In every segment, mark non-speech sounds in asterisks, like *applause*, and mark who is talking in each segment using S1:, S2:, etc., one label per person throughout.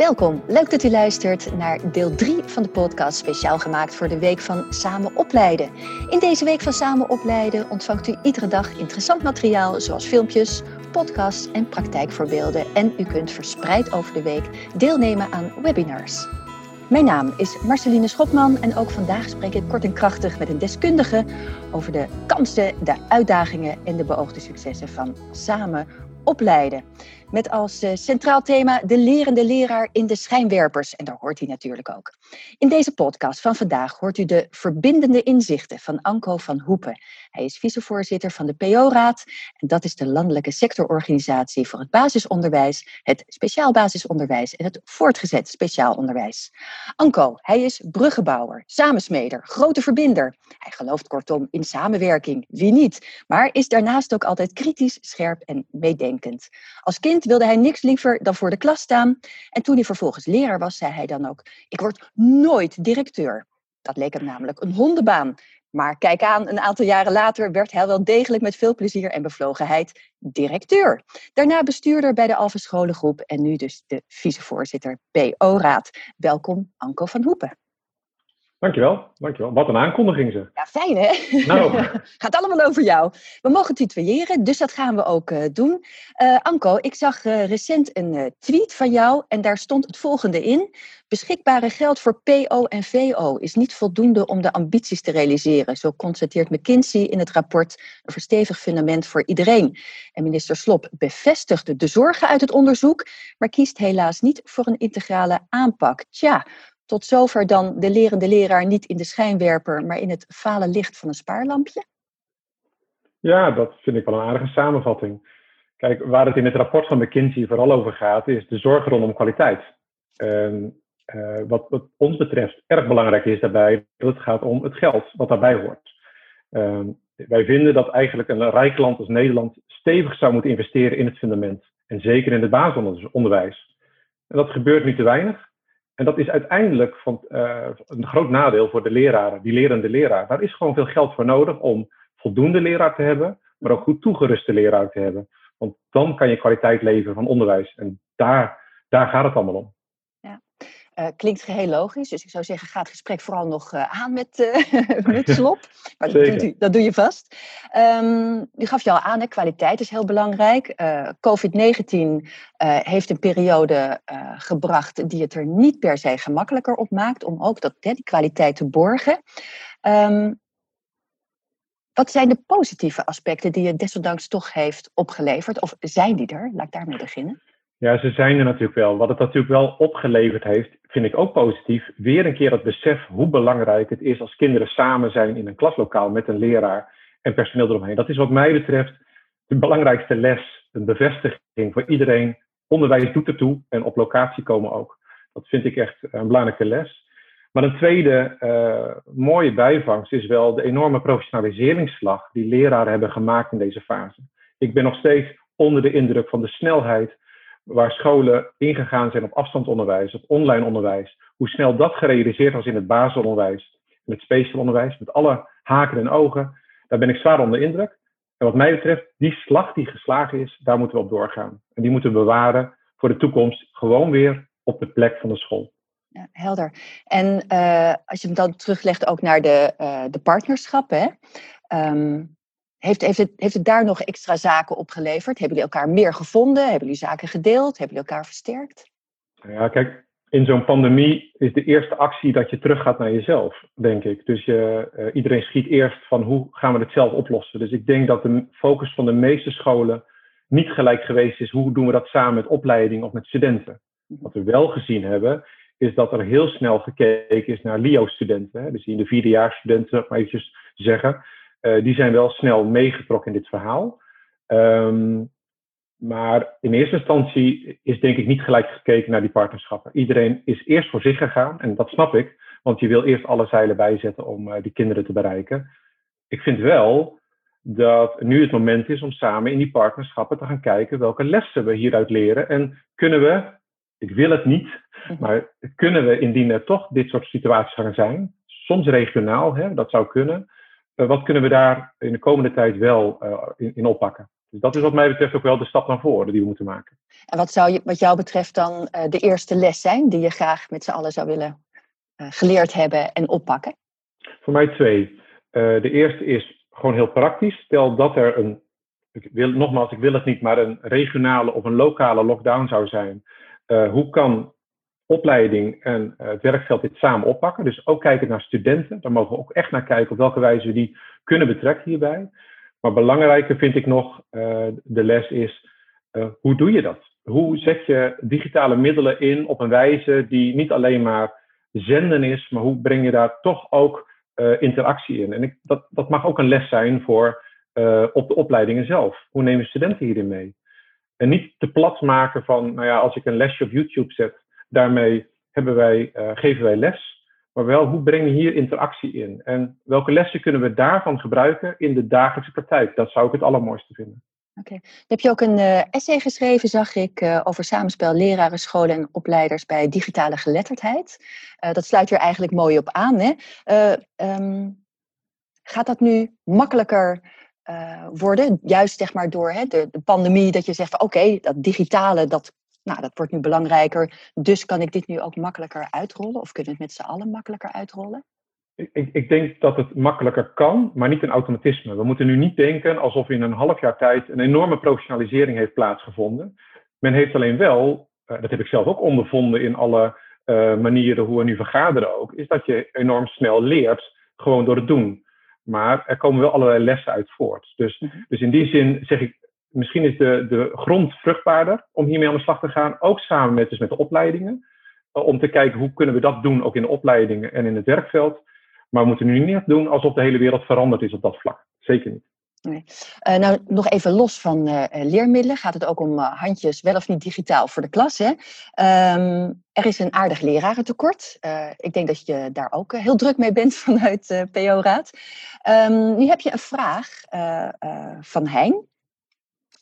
S1: Welkom, leuk dat u luistert naar deel 3 van de podcast, speciaal gemaakt voor de Week van Samen Opleiden. In deze Week van Samen Opleiden ontvangt u iedere dag interessant materiaal, zoals filmpjes, podcasts en praktijkvoorbeelden. En u kunt verspreid over de week deelnemen aan webinars. Mijn naam is Marceline Schopman en ook vandaag spreek ik kort en krachtig met een deskundige over de kansen, de uitdagingen en de beoogde successen van samen opleiden. Met als eh, centraal thema de lerende leraar in de schijnwerpers. En daar hoort hij natuurlijk ook. In deze podcast van vandaag hoort u de verbindende inzichten van Anko van Hoepen. Hij is vicevoorzitter van de PO-raad. En dat is de landelijke sectororganisatie voor het basisonderwijs, het speciaal basisonderwijs en het voortgezet speciaal onderwijs. Anko, hij is bruggenbouwer, samensmeder, grote verbinder. Hij gelooft kortom in samenwerking, wie niet, maar is daarnaast ook altijd kritisch, scherp en meedenkend. Als kind wilde hij niks liever dan voor de klas staan. En toen hij vervolgens leraar was, zei hij dan ook: Ik word nooit directeur. Dat leek hem namelijk een hondenbaan. Maar kijk aan, een aantal jaren later werd hij wel degelijk met veel plezier en bevlogenheid directeur. Daarna bestuurder bij de Alphen Scholengroep en nu dus de vicevoorzitter PO-raad. Welkom, Anko van Hoepen.
S2: Dankjewel, dankjewel. Wat een aankondiging ze.
S1: Ja, fijn hè? Nou. *laughs* Gaat allemaal over jou. We mogen tutoyeren, dus dat gaan we ook uh, doen. Uh, Anko, ik zag uh, recent een tweet van jou en daar stond het volgende in. Beschikbare geld voor PO en VO is niet voldoende om de ambities te realiseren. Zo constateert McKinsey in het rapport een verstevigd fundament voor iedereen. En minister Slop bevestigde de zorgen uit het onderzoek, maar kiest helaas niet voor een integrale aanpak. Tja, tot zover dan de lerende leraar niet in de schijnwerper, maar in het fale licht van een spaarlampje?
S2: Ja, dat vind ik wel een aardige samenvatting. Kijk, waar het in het rapport van McKinsey vooral over gaat, is de zorg rondom kwaliteit. En, uh, wat, wat, ons betreft erg belangrijk is daarbij dat het gaat om het geld wat daarbij hoort. Uh, wij vinden dat eigenlijk een rijk land als Nederland stevig zou moeten investeren in het fundament. En zeker in het basisonderwijs. En dat gebeurt nu te weinig. En dat is uiteindelijk van, uh, een groot nadeel voor de leraren, die lerende leraar. Daar is gewoon veel geld voor nodig om voldoende leraar te hebben, maar ook goed toegeruste leraar te hebben. Want dan kan je kwaliteit leveren van onderwijs. En daar, daar gaat het allemaal om.
S1: Uh, klinkt geheel logisch. Dus ik zou zeggen, ga het gesprek vooral nog uh, aan met, uh, *laughs* met *laughs* slop. Maar dat, doet u, dat doe je vast. Um, u gaf je al aan, hè, kwaliteit is heel belangrijk. COVID-19 heeft een periode gebracht die het er niet per se gemakkelijker op maakt om ook dat, die kwaliteit te borgen. Um, wat zijn de positieve aspecten die het desondanks toch heeft opgeleverd? Of zijn die er? Laat ik daarmee beginnen.
S2: Ja, ze zijn er natuurlijk wel. Wat het natuurlijk wel opgeleverd heeft, vind ik ook positief. Weer een keer het besef hoe belangrijk het is als kinderen samen zijn in een klaslokaal met een leraar en personeel eromheen. Dat is wat mij betreft de belangrijkste les, een bevestiging voor iedereen. Onderwijs doet ertoe en op locatie komen ook. Dat vind ik echt een belangrijke les. Maar een tweede uh, mooie bijvangst is wel de enorme professionaliseringsslag die leraren hebben gemaakt in deze fase. Ik ben nog steeds onder de indruk van de snelheid waar scholen ingegaan zijn op afstandsonderwijs, op online onderwijs, hoe snel dat gerealiseerd was in het basisonderwijs, in het speciaal onderwijs, met alle haken en ogen, daar ben ik zwaar onder indruk. En wat mij betreft, die slag die geslagen is, daar moeten we op doorgaan. En die moeten we bewaren voor de toekomst, gewoon weer op de plek van de school.
S1: Ja, helder. En uh, als je hem dan teruglegt ook naar de, uh, de partnerschappen, heeft, heeft, het, heeft het daar nog extra zaken opgeleverd? Hebben jullie elkaar meer gevonden? Hebben jullie zaken gedeeld? Hebben jullie elkaar versterkt?
S2: Ja, kijk, in zo'n pandemie is de eerste actie dat je teruggaat naar jezelf, denk ik. Dus je, uh, iedereen schiet eerst van hoe gaan we het zelf oplossen. Dus ik denk dat de focus van de meeste scholen niet gelijk geweest is hoe doen we dat samen met opleiding of met studenten. Mhm. Wat we wel gezien hebben, is dat er heel snel gekeken is naar LIO-studenten. Dus die in de vierdejaarsstudenten, maar eventjes zeggen. Uh, die zijn wel snel meegetrokken in dit verhaal. Um, maar in eerste instantie is denk ik niet gelijk gekeken naar die partnerschappen. Iedereen is eerst voor zich gegaan en dat snap ik, want je wil eerst alle zeilen bijzetten om uh, die kinderen te bereiken. Ik vind wel dat nu het moment is om samen in die partnerschappen te gaan kijken welke lessen we hieruit leren en kunnen we, ik wil het niet, mhm. maar kunnen we indien er toch dit soort situaties gaan zijn, soms regionaal, hè, dat zou kunnen, eh, wat kunnen we daar in de komende tijd wel uh, in, in, oppakken? Dus dat is wat mij betreft ook wel de stap naar voren die we moeten maken.
S1: En wat zou je, wat jou betreft dan uh, de eerste les zijn die je graag met z'n allen zou willen uh, geleerd hebben en oppakken?
S2: Voor mij twee. Uh, de eerste is gewoon heel praktisch. Stel dat er een, ik wil, nogmaals, ik wil het niet, maar een regionale of een lokale lockdown zou zijn. hoe kan opleiding en het werkveld dit samen oppakken? Dus ook kijken naar studenten. Daar mogen we ook echt naar kijken op welke wijze we die kunnen betrekken hierbij. Maar belangrijker vind ik nog, uh, de les is, uh, hoe doe je dat? Hoe zet je digitale middelen in op een wijze die niet alleen maar zenden is, maar hoe breng je daar toch ook interactie in? En ik, dat, dat mag ook een les zijn voor op de opleidingen zelf. Hoe nemen studenten hierin mee? En niet te plat maken van, nou ja, als ik een lesje op YouTube zet, daarmee hebben wij, geven wij les maar wel hoe breng je hier interactie in? En welke lessen kunnen we daarvan gebruiken in de dagelijkse praktijk? Dat zou ik het allermooiste vinden.
S1: Oké. Heb je ook een uh, essay geschreven, zag ik, uh, over samenspel leraren, scholen en opleiders bij digitale geletterdheid. Dat sluit er eigenlijk mooi op aan. Hè? Um, gaat dat nu makkelijker worden? Juist zeg maar door hè, de, de pandemie, dat je zegt oké, dat digitale, dat nou, dat wordt nu belangrijker, dus kan ik dit nu ook makkelijker uitrollen? Of kunnen we het met z'n allen makkelijker uitrollen?
S2: Ik, ik, denk dat het makkelijker kan, maar niet een automatisme. We moeten nu niet denken alsof in een half jaar tijd een enorme professionalisering heeft plaatsgevonden. Men heeft alleen wel, uh, dat heb ik zelf ook ondervonden in alle uh, manieren hoe we nu vergaderen ook, is dat je enorm snel leert gewoon door het doen. Maar er komen wel allerlei lessen uit voort. Dus, mhm. dus in die zin zeg ik, misschien is de, de grond vruchtbaarder om hiermee aan de slag te gaan. Ook samen met, dus met de opleidingen. Eh, om te kijken hoe kunnen we dat doen, ook in de opleidingen en in het werkveld. Maar we moeten nu niet doen alsof de hele wereld veranderd is op dat vlak. Zeker niet.
S1: Nee. Uh, nou, nog even los van uh, leermiddelen gaat het ook om handjes, wel of niet digitaal voor de klas. Hè? Um, er is een aardig lerarentekort. ik denk dat je daar ook heel druk mee bent *laughs* vanuit PO-raad. Um, nu heb je een vraag van Hein.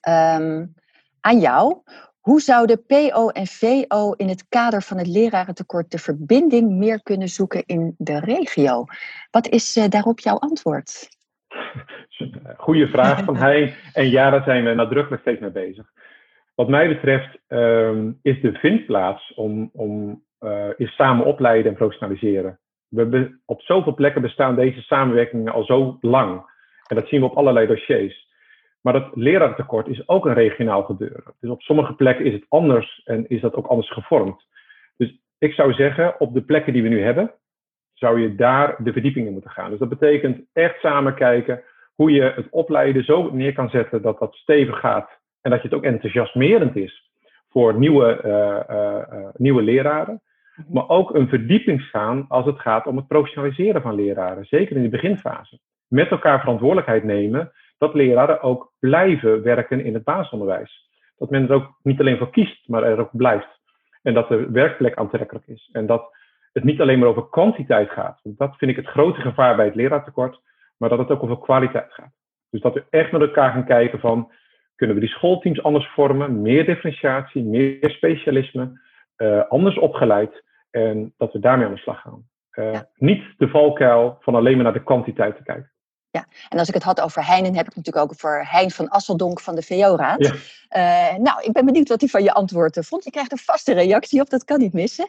S1: Um, aan jou. Hoe zouden PO en VO in het kader van het lerarentekort de verbinding meer kunnen zoeken in de regio? Wat is uh, daarop jouw antwoord? *laughs*
S2: Goeie vraag van hij. En ja, daar zijn we nadrukkelijk steeds mee bezig. Wat mij betreft um, is de vindplaats om, om uh, is samen opleiden en professionaliseren. We op zoveel plekken bestaan deze samenwerkingen al zo lang. En dat zien we op allerlei dossiers. Maar dat lerarentekort is ook een regionaal gebeuren. Dus op sommige plekken is het anders en is dat ook anders gevormd. Dus ik zou zeggen, op de plekken die we nu hebben, zou je daar de verdieping in moeten gaan. Dus dat betekent echt samen kijken hoe je het opleiden zo neer kan zetten dat dat stevig gaat en dat je het ook enthousiasmerend is voor nieuwe, uh, uh, uh, nieuwe leraren. Mhm. Maar ook een verdieping gaan als het gaat om het professionaliseren van leraren, zeker in de beginfase. Met elkaar verantwoordelijkheid nemen dat leraren ook blijven werken in het basisonderwijs. Dat men er ook niet alleen voor kiest, maar er ook blijft. En dat de werkplek aantrekkelijk is. En dat het niet alleen maar over kwantiteit gaat. Want dat vind ik het grote gevaar bij het leraartekort. Maar dat het ook over kwaliteit gaat. Dus dat we echt met elkaar gaan kijken van... kunnen we die schoolteams anders vormen? Meer differentiatie, meer specialisme, uh, anders opgeleid. En dat we daarmee aan de slag gaan. Uh, ja. Niet de valkuil van alleen maar naar de kwantiteit te kijken.
S1: Ja, en als ik het had over Heinen, heb ik het natuurlijk ook over Hein van Asseldonk van de VO-raad. Ja. Uh, nou, ik ben benieuwd wat hij van je antwoord eh, vond. Je krijgt een vaste reactie op, dat kan niet missen.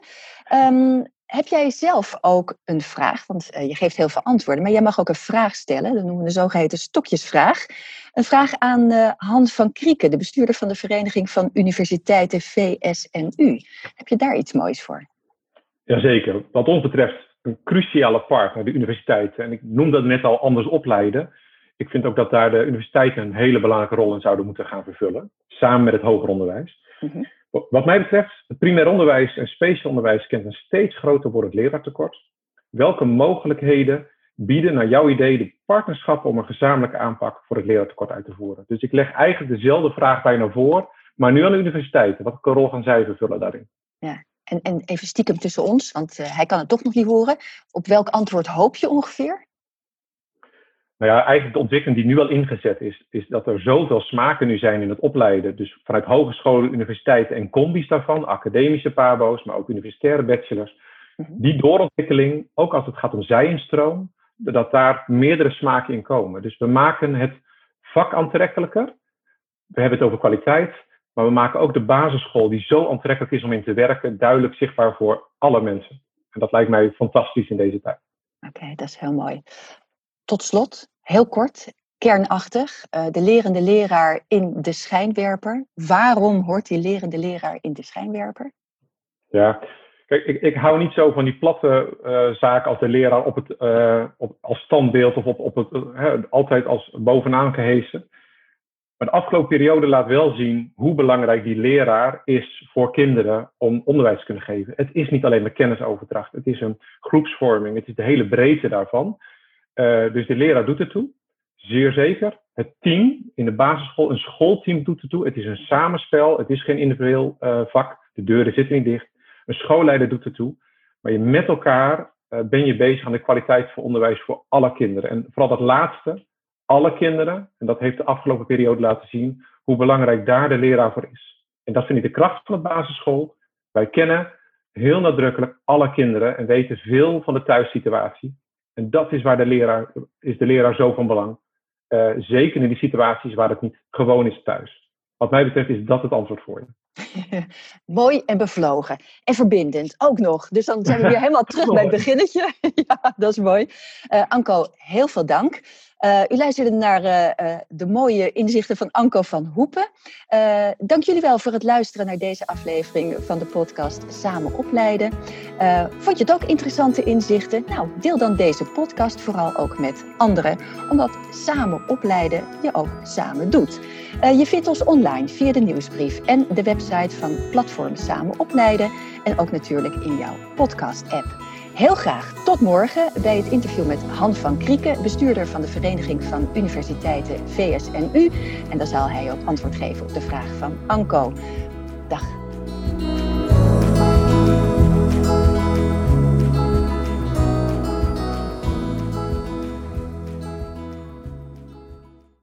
S1: Um, heb jij zelf ook een vraag? Want uh, je geeft heel veel antwoorden, maar jij mag ook een vraag stellen. Dat noemen we de zogeheten stokjesvraag. Een vraag aan uh, Han van Krieken, de bestuurder van de Vereniging van Universiteiten VSNU. Heb je daar iets moois voor?
S2: Jazeker. Wat ons betreft een cruciale partner, de universiteiten. En ik noem dat net al anders opleiden. Ik vind ook dat daar de universiteiten een hele belangrijke rol in zouden moeten gaan vervullen, samen met het hoger onderwijs. Mm-hmm. Wat mij betreft, het primair onderwijs en speciaal onderwijs kent een steeds groter wordend leraartekort. Welke mogelijkheden bieden naar jouw idee de partnerschappen om een gezamenlijke aanpak voor het leraartekort uit te voeren? Dus ik leg eigenlijk dezelfde vraag bijna voor, maar nu aan de universiteiten. Wat rol gaan zij vervullen daarin?
S1: Ja, en, en even stiekem tussen ons, want uh, hij kan het toch nog niet horen. Op welk antwoord hoop je ongeveer?
S2: Nou ja, eigenlijk de ontwikkeling die nu al ingezet is, is dat er zoveel smaken nu zijn in het opleiden. Dus vanuit hogescholen, universiteiten en combis daarvan, academische pabo's, maar ook universitaire bachelors. Mhm. Die doorontwikkeling, ook als het gaat om zijinstroom, dat daar meerdere smaken in komen. Dus we maken het vak aantrekkelijker, we hebben het over kwaliteit, maar we maken ook de basisschool, die zo aantrekkelijk is om in te werken, duidelijk zichtbaar voor alle mensen. En dat lijkt mij fantastisch in deze tijd.
S1: Oké, dat is heel mooi. Tot slot, heel kort, kernachtig, uh, de lerende leraar in de schijnwerper. Waarom hoort die lerende leraar in de schijnwerper?
S2: Ja, kijk, ik, ik hou niet zo van die platte uh, zaken als de leraar op het, uh, op, als standbeeld of op, op het, altijd als bovenaan gehesen. Maar de afgelopen periode laat wel zien hoe belangrijk die leraar is voor kinderen om onderwijs te kunnen geven. Het is niet alleen maar kennisoverdracht, het is een groepsvorming, het is de hele breedte daarvan. Uh, dus de leraar doet ertoe, zeer zeker. Het team in de basisschool, een schoolteam doet ertoe. Het is een samenspel, het is geen individueel uh, vak, de deuren zitten niet dicht. Een schoolleider doet ertoe, maar je met elkaar uh, ben je bezig aan de kwaliteit van onderwijs voor alle kinderen. En vooral dat laatste, alle kinderen, en dat heeft de afgelopen periode laten zien, hoe belangrijk daar de leraar voor is. En dat vind ik de kracht van de basisschool. Wij kennen heel nadrukkelijk alle kinderen en weten veel van de thuissituatie. En dat is waar de leraar, is de leraar zo van belang. Uh, zeker in die situaties waar het niet gewoon is thuis. Wat mij betreft is dat het antwoord voor je. *laughs*
S1: Mooi en bevlogen. En verbindend ook nog. Dus dan zijn we weer helemaal *laughs* terug bij het beginnetje. *laughs* ja, dat is mooi. Uh, Anko, heel veel dank. Uh, u luisterde naar uh, de mooie inzichten van Anko van Hoepen. dank jullie wel voor het luisteren naar deze aflevering van de podcast Samen Opleiden. vond je het ook interessante inzichten? Nou, deel dan deze podcast vooral ook met anderen, omdat samen opleiden je ook samen doet. je vindt ons online via de nieuwsbrief en de website van Platform Samen Opleiden en ook natuurlijk in jouw podcast-app. Heel graag tot morgen bij het interview met Han van Krieken, bestuurder van de Vereniging van Universiteiten VSNU. En dan zal hij ook antwoord geven op de vraag van Anko. Dag.